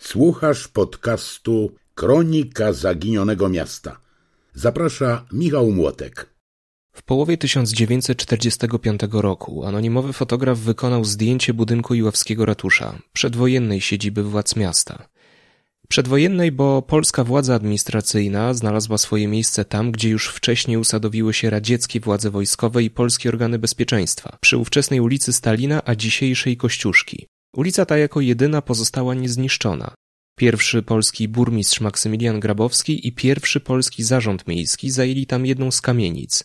Słuchasz podcastu Kronika Zaginionego Miasta. Zaprasza Michał Młotek. W połowie 1945 roku anonimowy fotograf wykonał zdjęcie budynku Iławskiego Ratusza, przedwojennej siedziby władz miasta. Przedwojennej, bo polska władza administracyjna znalazła swoje miejsce tam, gdzie już wcześniej usadowiły się radzieckie władze wojskowe i polskie organy bezpieczeństwa, przy ówczesnej ulicy Stalina, a dzisiejszej Kościuszki. Ulica ta jako jedyna pozostała niezniszczona. Pierwszy polski burmistrz Maksymilian Grabowski i pierwszy polski zarząd miejski zajęli tam jedną z kamienic.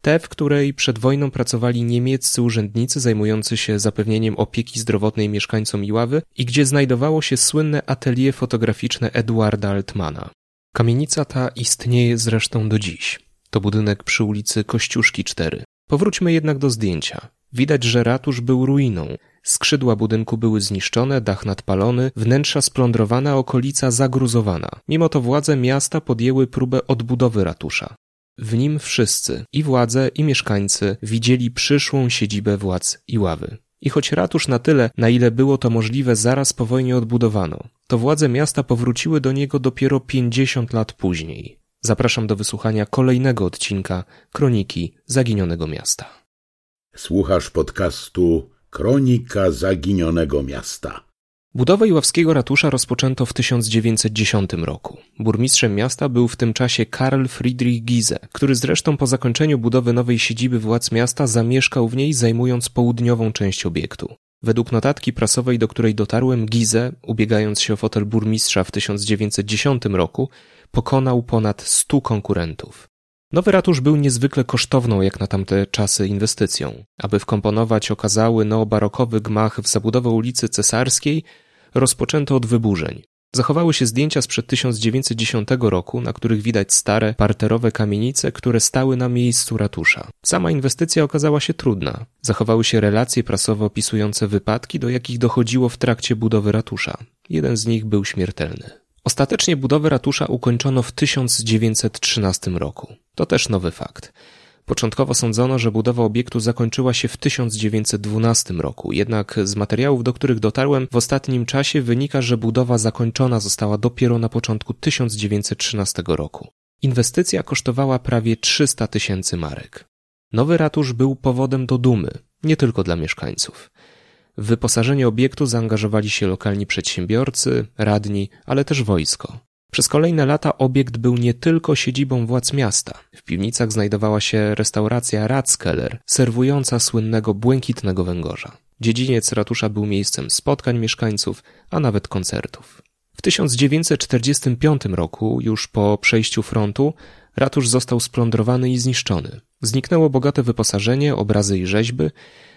Tę, w której przed wojną pracowali niemieccy urzędnicy zajmujący się zapewnieniem opieki zdrowotnej mieszkańcom Iławy i gdzie znajdowało się słynne atelier fotograficzne Eduarda Altmana. Kamienica ta istnieje zresztą do dziś. To budynek przy ulicy Kościuszki 4. Powróćmy jednak do zdjęcia. Widać, że ratusz był ruiną. Skrzydła budynku były zniszczone, dach nadpalony, wnętrza splądrowane, okolica zagruzowana. Mimo to władze miasta podjęły próbę odbudowy ratusza. W nim wszyscy, i władze, i mieszkańcy, widzieli przyszłą siedzibę władz Iławy. I choć ratusz na tyle, na ile było to możliwe, zaraz po wojnie odbudowano, to władze miasta powróciły do niego dopiero 50 lat później. Zapraszam do wysłuchania kolejnego odcinka Kroniki Zaginionego Miasta. Słuchasz podcastu Kronika Zaginionego Miasta. Budowę Iławskiego ratusza rozpoczęto w 1910 roku. Burmistrzem miasta był w tym czasie Karl Friedrich Gize, który zresztą po zakończeniu budowy nowej siedziby władz miasta zamieszkał w niej, zajmując południową część obiektu. Według notatki prasowej, do której dotarłem, Gize, ubiegając się o fotel burmistrza w 1910 roku, pokonał ponad 100 konkurentów. Nowy ratusz był niezwykle kosztowną jak na tamte czasy inwestycją. Aby wkomponować okazały neobarokowy gmach w zabudowę ulicy Cesarskiej, rozpoczęto od wyburzeń. Zachowały się zdjęcia sprzed 1910 roku, na których widać stare, parterowe kamienice, które stały na miejscu ratusza. Sama inwestycja okazała się trudna. Zachowały się relacje prasowe opisujące wypadki, do jakich dochodziło w trakcie budowy ratusza. Jeden z nich był śmiertelny. Ostatecznie budowę ratusza ukończono w 1913 roku. To też nowy fakt. Początkowo sądzono, że budowa obiektu zakończyła się w 1912 roku, jednak z materiałów, do których dotarłem w ostatnim czasie wynika, że budowa zakończona została dopiero na początku 1913 roku. Inwestycja kosztowała prawie 300 tysięcy marek. Nowy ratusz był powodem do dumy, nie tylko dla mieszkańców. W wyposażenie obiektu zaangażowali się lokalni przedsiębiorcy, radni, ale też wojsko. Przez kolejne lata obiekt był nie tylko siedzibą władz miasta. W piwnicach znajdowała się restauracja Ratskeller, serwująca słynnego błękitnego węgorza. Dziedziniec ratusza był miejscem spotkań mieszkańców, a nawet koncertów. W 1945 roku, już po przejściu frontu, ratusz został splądrowany i zniszczony. Zniknęło bogate wyposażenie, obrazy i rzeźby,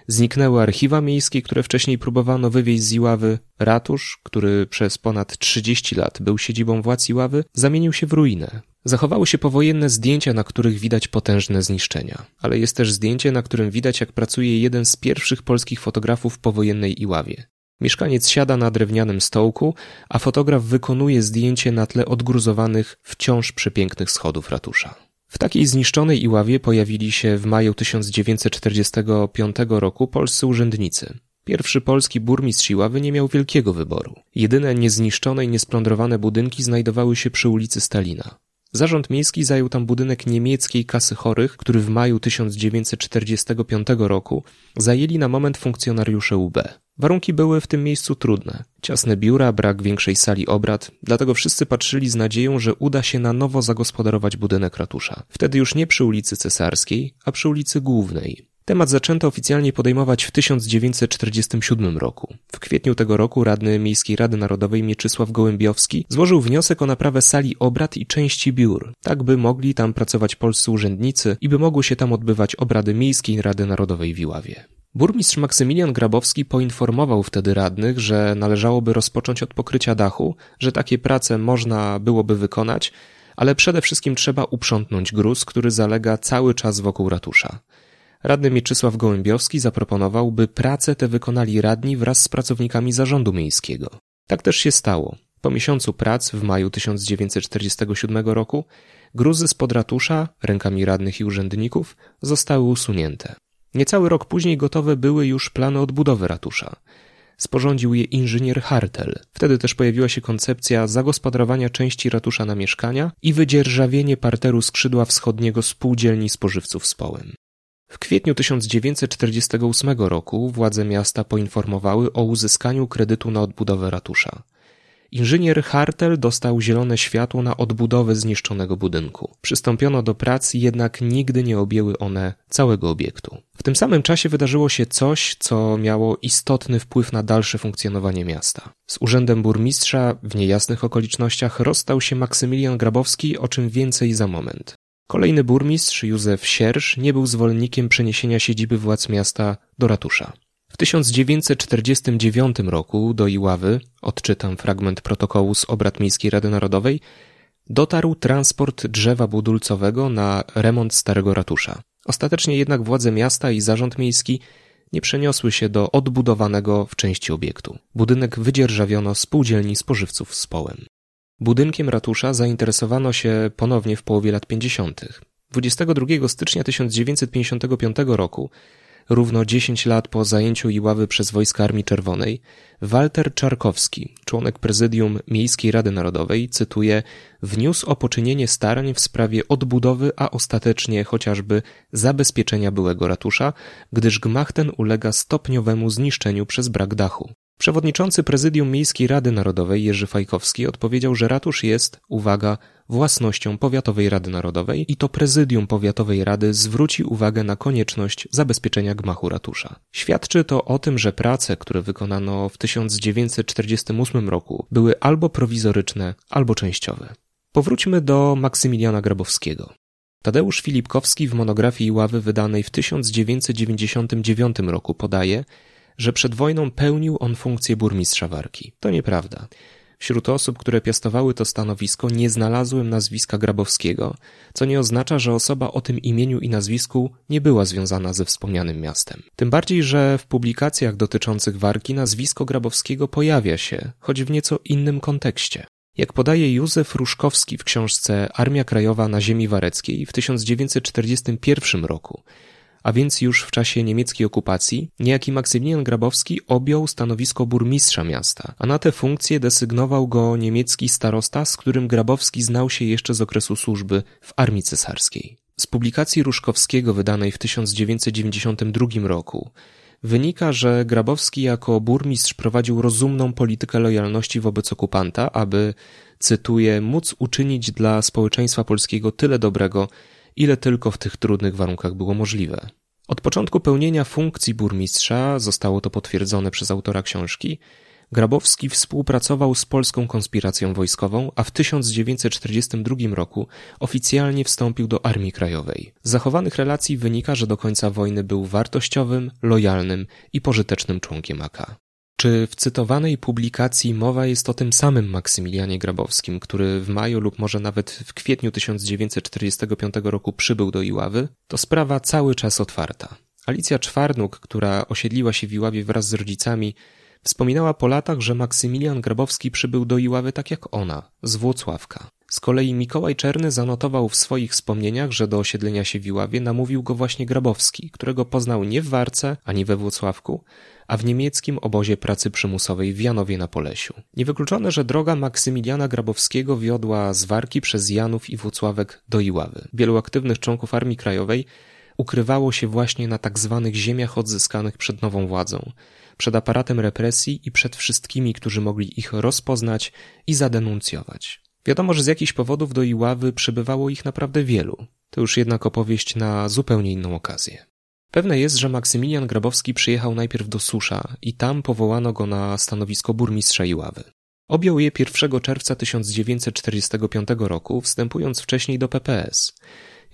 Zniknęły archiwa miejskie, które wcześniej próbowano wywieźć z Iławy. Ratusz, który przez ponad 30 lat był siedzibą władz Iławy, zamienił się w ruinę. Zachowały się powojenne zdjęcia, na których widać potężne zniszczenia. Ale jest też zdjęcie, na którym widać, jak pracuje jeden z pierwszych polskich fotografów powojennej Iławie. Mieszkaniec siada na drewnianym stołku, a fotograf wykonuje zdjęcie na tle odgruzowanych, wciąż przepięknych schodów ratusza. W takiej zniszczonej Iławie pojawili się w maju 1945 roku polscy urzędnicy. Pierwszy polski burmistrz Iławy nie miał wielkiego wyboru. Jedyne niezniszczone i niesplądrowane budynki znajdowały się przy ulicy Stalina. Zarząd miejski zajął tam budynek niemieckiej kasy chorych, który w maju 1945 roku zajęli na moment funkcjonariusze UB. Warunki były w tym miejscu trudne. Ciasne biura, brak większej sali obrad, dlatego wszyscy patrzyli z nadzieją, że uda się na nowo zagospodarować budynek ratusza. Wtedy już nie przy ulicy Cesarskiej, a przy ulicy Głównej. Temat zaczęto oficjalnie podejmować w 1947 roku. W kwietniu tego roku radny Miejskiej Rady Narodowej Mieczysław Gołębiowski złożył wniosek o naprawę sali obrad i części biur, tak by mogli tam pracować polscy urzędnicy i by mogły się tam odbywać obrady Miejskiej Rady Narodowej w Iławie. Burmistrz Maksymilian Grabowski poinformował wtedy radnych, że należałoby rozpocząć od pokrycia dachu, że takie prace można byłoby wykonać, ale przede wszystkim trzeba uprzątnąć gruz, który zalega cały czas wokół ratusza. Radny Mieczysław Gołębiowski zaproponował, by pracę te wykonali radni wraz z pracownikami zarządu miejskiego. Tak też się stało. Po miesiącu prac w maju 1947 roku gruzy spod ratusza, rękami radnych i urzędników, zostały usunięte. Niecały rok później gotowe były już plany odbudowy ratusza. Sporządził je inżynier Hartel. Wtedy też pojawiła się koncepcja zagospodarowania części ratusza na mieszkania i wydzierżawienie parteru skrzydła wschodniego spółdzielni spożywców z Połem. W kwietniu 1948 roku władze miasta poinformowały o uzyskaniu kredytu na odbudowę ratusza. Inżynier Hartel dostał zielone światło na odbudowę zniszczonego budynku. Przystąpiono do prac, jednak nigdy nie objęły one całego obiektu. W tym samym czasie wydarzyło się coś, co miało istotny wpływ na dalsze funkcjonowanie miasta. Z urzędem burmistrza w niejasnych okolicznościach rozstał się Maksymilian Grabowski, o czym więcej za moment. Kolejny burmistrz, Józef Sierż, nie był zwolennikiem przeniesienia siedziby władz miasta do ratusza. W 1949 roku do Iławy, odczytam fragment protokołu z obrad Miejskiej Rady Narodowej, dotarł transport drzewa budulcowego na remont starego ratusza. Ostatecznie jednak władze miasta i zarząd miejski nie przeniosły się do odbudowanego w części obiektu. Budynek wydzierżawiono spółdzielni spożywców z Połem. Budynkiem ratusza zainteresowano się ponownie w połowie lat 50. 22 stycznia 1955 roku równo 10 lat po zajęciu Iławy przez wojska Armii Czerwonej, Walter Czarkowski, członek prezydium Miejskiej Rady Narodowej, cytuję, wniósł o poczynienie starań w sprawie odbudowy, a ostatecznie chociażby zabezpieczenia byłego ratusza, gdyż gmach ten ulega stopniowemu zniszczeniu przez brak dachu. Przewodniczący Prezydium Miejskiej Rady Narodowej Jerzy Fajkowski odpowiedział, że ratusz jest, uwaga, własnością Powiatowej Rady Narodowej i to Prezydium Powiatowej Rady zwróci uwagę na konieczność zabezpieczenia gmachu ratusza. Świadczy to o tym, że prace, które wykonano w 1948 roku były albo prowizoryczne, albo częściowe. Powróćmy do Maksymiliana Grabowskiego. Tadeusz Filipkowski w monografii Ławy wydanej w 1999 roku podaje, że przed wojną pełnił on funkcję burmistrza Warki. To nieprawda. Wśród osób, które piastowały to stanowisko, nie znalazłem nazwiska Grabowskiego, co nie oznacza, że osoba o tym imieniu i nazwisku nie była związana ze wspomnianym miastem. Tym bardziej, że w publikacjach dotyczących Warki nazwisko Grabowskiego pojawia się, choć w nieco innym kontekście. Jak podaje Józef Ruszkowski w książce Armia Krajowa na ziemi wareckiej w 1941 roku, a więc już w czasie niemieckiej okupacji, niejaki Maksymilian Grabowski objął stanowisko burmistrza miasta, a na tę funkcję desygnował go niemiecki starosta, z którym Grabowski znał się jeszcze z okresu służby w armii cesarskiej. Z publikacji Ruszkowskiego wydanej w 1992 roku wynika, że Grabowski jako burmistrz prowadził rozumną politykę lojalności wobec okupanta, aby, cytuję, móc uczynić dla społeczeństwa polskiego tyle dobrego, ile tylko w tych trudnych warunkach było możliwe. Od początku pełnienia funkcji burmistrza, zostało to potwierdzone przez autora książki, Grabowski współpracował z polską konspiracją wojskową, a w 1942 roku oficjalnie wstąpił do Armii Krajowej. Z zachowanych relacji wynika, że do końca wojny był wartościowym, lojalnym i pożytecznym członkiem AK. Czy w cytowanej publikacji mowa jest o tym samym Maksymilianie Grabowskim, który w maju lub może nawet w kwietniu 1945 roku przybył do Iławy? To sprawa cały czas otwarta. Alicja Czwarnuk, która osiedliła się w Iławie wraz z rodzicami, wspominała po latach, że Maksymilian Grabowski przybył do Iławy tak jak ona, z Włocławka. Z kolei Mikołaj Czerny zanotował w swoich wspomnieniach, że do osiedlenia się w Iławie namówił go właśnie Grabowski, którego poznał nie w Warce ani we Włocławku, a w niemieckim obozie pracy przymusowej w Janowie na Polesiu. Niewykluczone, że droga Maksymiliana Grabowskiego wiodła z Warki przez Janów i Włocławek do Iławy. Wielu aktywnych członków Armii Krajowej ukrywało się właśnie na tak zwanych ziemiach odzyskanych przed nową władzą, przed aparatem represji i przed wszystkimi, którzy mogli ich rozpoznać i zadenuncjować. Wiadomo, że z jakichś powodów do Iławy przybywało ich naprawdę wielu. To już jednak opowieść na zupełnie inną okazję. Pewne jest, że Maksymilian Grabowski przyjechał najpierw do Susza i tam powołano go na stanowisko burmistrza Iławy. Objął je 1 czerwca 1945 roku, wstępując wcześniej do PPS.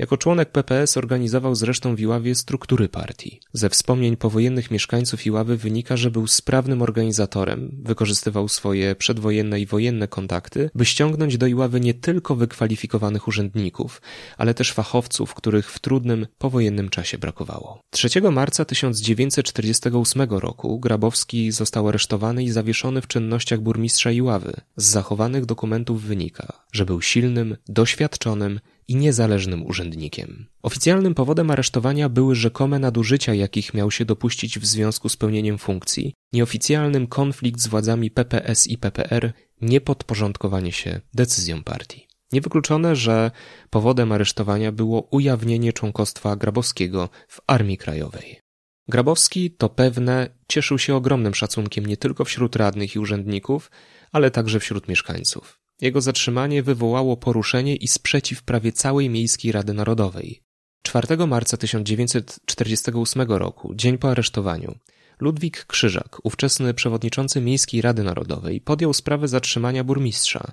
Jako członek PPS organizował zresztą w Iławie struktury partii. Ze wspomnień powojennych mieszkańców Iławy wynika, że był sprawnym organizatorem, wykorzystywał swoje przedwojenne i wojenne kontakty, by ściągnąć do Iławy nie tylko wykwalifikowanych urzędników, ale też fachowców, których w trudnym powojennym czasie brakowało. 3 marca 1948 roku Grabowski został aresztowany i zawieszony w czynnościach burmistrza Iławy. Z zachowanych dokumentów wynika, że był silnym, doświadczonym i niezależnym urzędnikiem. Oficjalnym powodem aresztowania były rzekome nadużycia, jakich miał się dopuścić w związku z pełnieniem funkcji, nieoficjalnym konflikt z władzami PPS i PPR, niepodporządkowanie się decyzjom partii. Niewykluczone, że powodem aresztowania było ujawnienie członkostwa Grabowskiego w Armii Krajowej. Grabowski, to pewne, cieszył się ogromnym szacunkiem nie tylko wśród radnych i urzędników, ale także wśród mieszkańców. Jego zatrzymanie wywołało poruszenie i sprzeciw prawie całej Miejskiej Rady Narodowej. 4 marca 1948 roku, dzień po aresztowaniu, Ludwik Krzyżak, ówczesny przewodniczący Miejskiej Rady Narodowej, podjął sprawę zatrzymania burmistrza.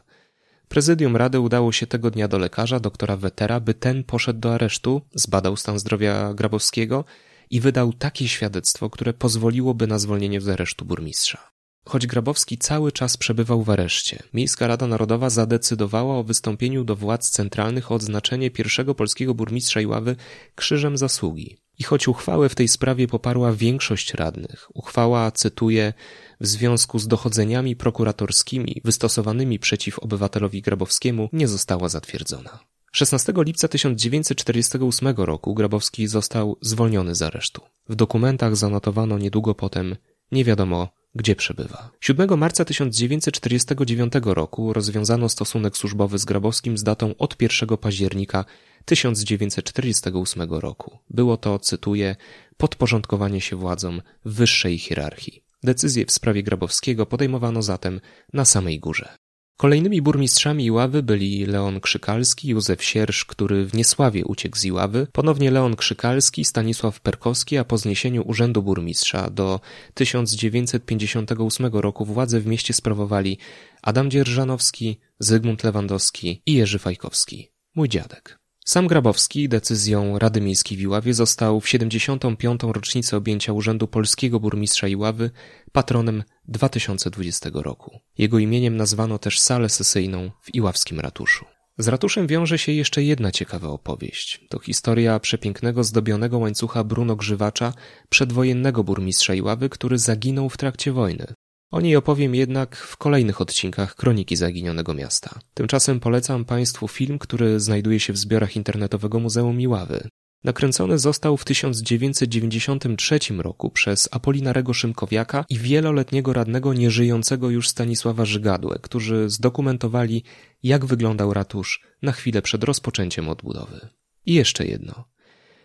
Prezydium Rady udało się tego dnia do lekarza, doktora Wetera, by ten poszedł do aresztu, zbadał stan zdrowia Grabowskiego i wydał takie świadectwo, które pozwoliłoby na zwolnienie z aresztu burmistrza. Choć Grabowski cały czas przebywał w areszcie, Miejska Rada Narodowa zadecydowała o wystąpieniu do władz centralnych o odznaczenie pierwszego polskiego burmistrza Iławy Krzyżem Zasługi. I choć uchwałę w tej sprawie poparła większość radnych, uchwała, cytuję, w związku z dochodzeniami prokuratorskimi wystosowanymi przeciw obywatelowi Grabowskiemu nie została zatwierdzona. 16 lipca 1948 roku Grabowski został zwolniony z aresztu. W dokumentach zanotowano niedługo potem nie wiadomo gdzie przebywa. 7 marca 1949 roku rozwiązano stosunek służbowy z Grabowskim z datą od 1 października 1948 roku. Było to, cytuję, podporządkowanie się władzom wyższej hierarchii. Decyzje w sprawie Grabowskiego podejmowano zatem na samej górze. Kolejnymi burmistrzami Iławy byli Leon Krzykalski, Józef Sierż, który w niesławie uciekł z Iławy, ponownie Leon Krzykalski, Stanisław Perkowski, a po zniesieniu urzędu burmistrza do 1958 roku władzę w mieście sprawowali Adam Dzierżanowski, Zygmunt Lewandowski i Jerzy Fajkowski, mój dziadek. Sam Grabowski decyzją Rady Miejskiej w Iławie został w 75. rocznicę objęcia urzędu polskiego burmistrza Iławy patronem 2020 roku. Jego imieniem nazwano też salę sesyjną w Iławskim ratuszu. Z ratuszem wiąże się jeszcze jedna ciekawa opowieść. To historia przepięknego zdobionego łańcucha Bruno Grzywacza, przedwojennego burmistrza Iławy, który zaginął w trakcie wojny. O niej opowiem jednak w kolejnych odcinkach Kroniki Zaginionego Miasta. Tymczasem polecam Państwu film, który znajduje się w zbiorach internetowego Muzeum Iławy. Nakręcony został w 1993 roku przez Apolinarego Szymkowiaka i wieloletniego radnego nieżyjącego już Stanisława Żygadłę, którzy zdokumentowali, jak wyglądał ratusz na chwilę przed rozpoczęciem odbudowy. I jeszcze jedno.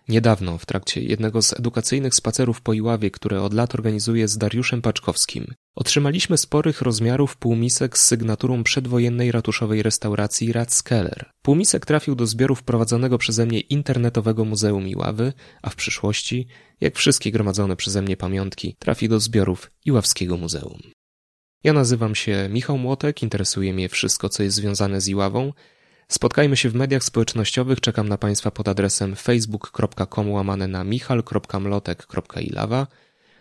Niedawno, w trakcie jednego z edukacyjnych spacerów po Iławie, które od lat organizuję z Dariuszem Paczkowskim, otrzymaliśmy sporych rozmiarów półmisek z sygnaturą przedwojennej ratuszowej restauracji Ratskeller. Półmisek trafił do zbiorów prowadzonego przeze mnie internetowego Muzeum Iławy, a w przyszłości, jak wszystkie gromadzone przeze mnie pamiątki, trafi do zbiorów Iławskiego Muzeum. Ja nazywam się Michał Młotek, interesuje mnie wszystko, co jest związane z Iławą, Spotkajmy się w mediach społecznościowych. Czekam na Państwa pod adresem facebook.com łamane na michal.mlotek.ilawa.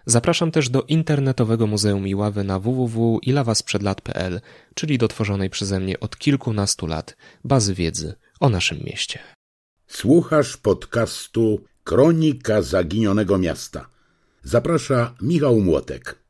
Zapraszam też do internetowego Muzeum Iławy na www.ilawasprzedlat.pl, czyli do tworzonej przeze mnie od kilkunastu lat bazy wiedzy o naszym mieście. Słuchasz podcastu Kronika Zaginionego Miasta. Zaprasza Michał Młotek.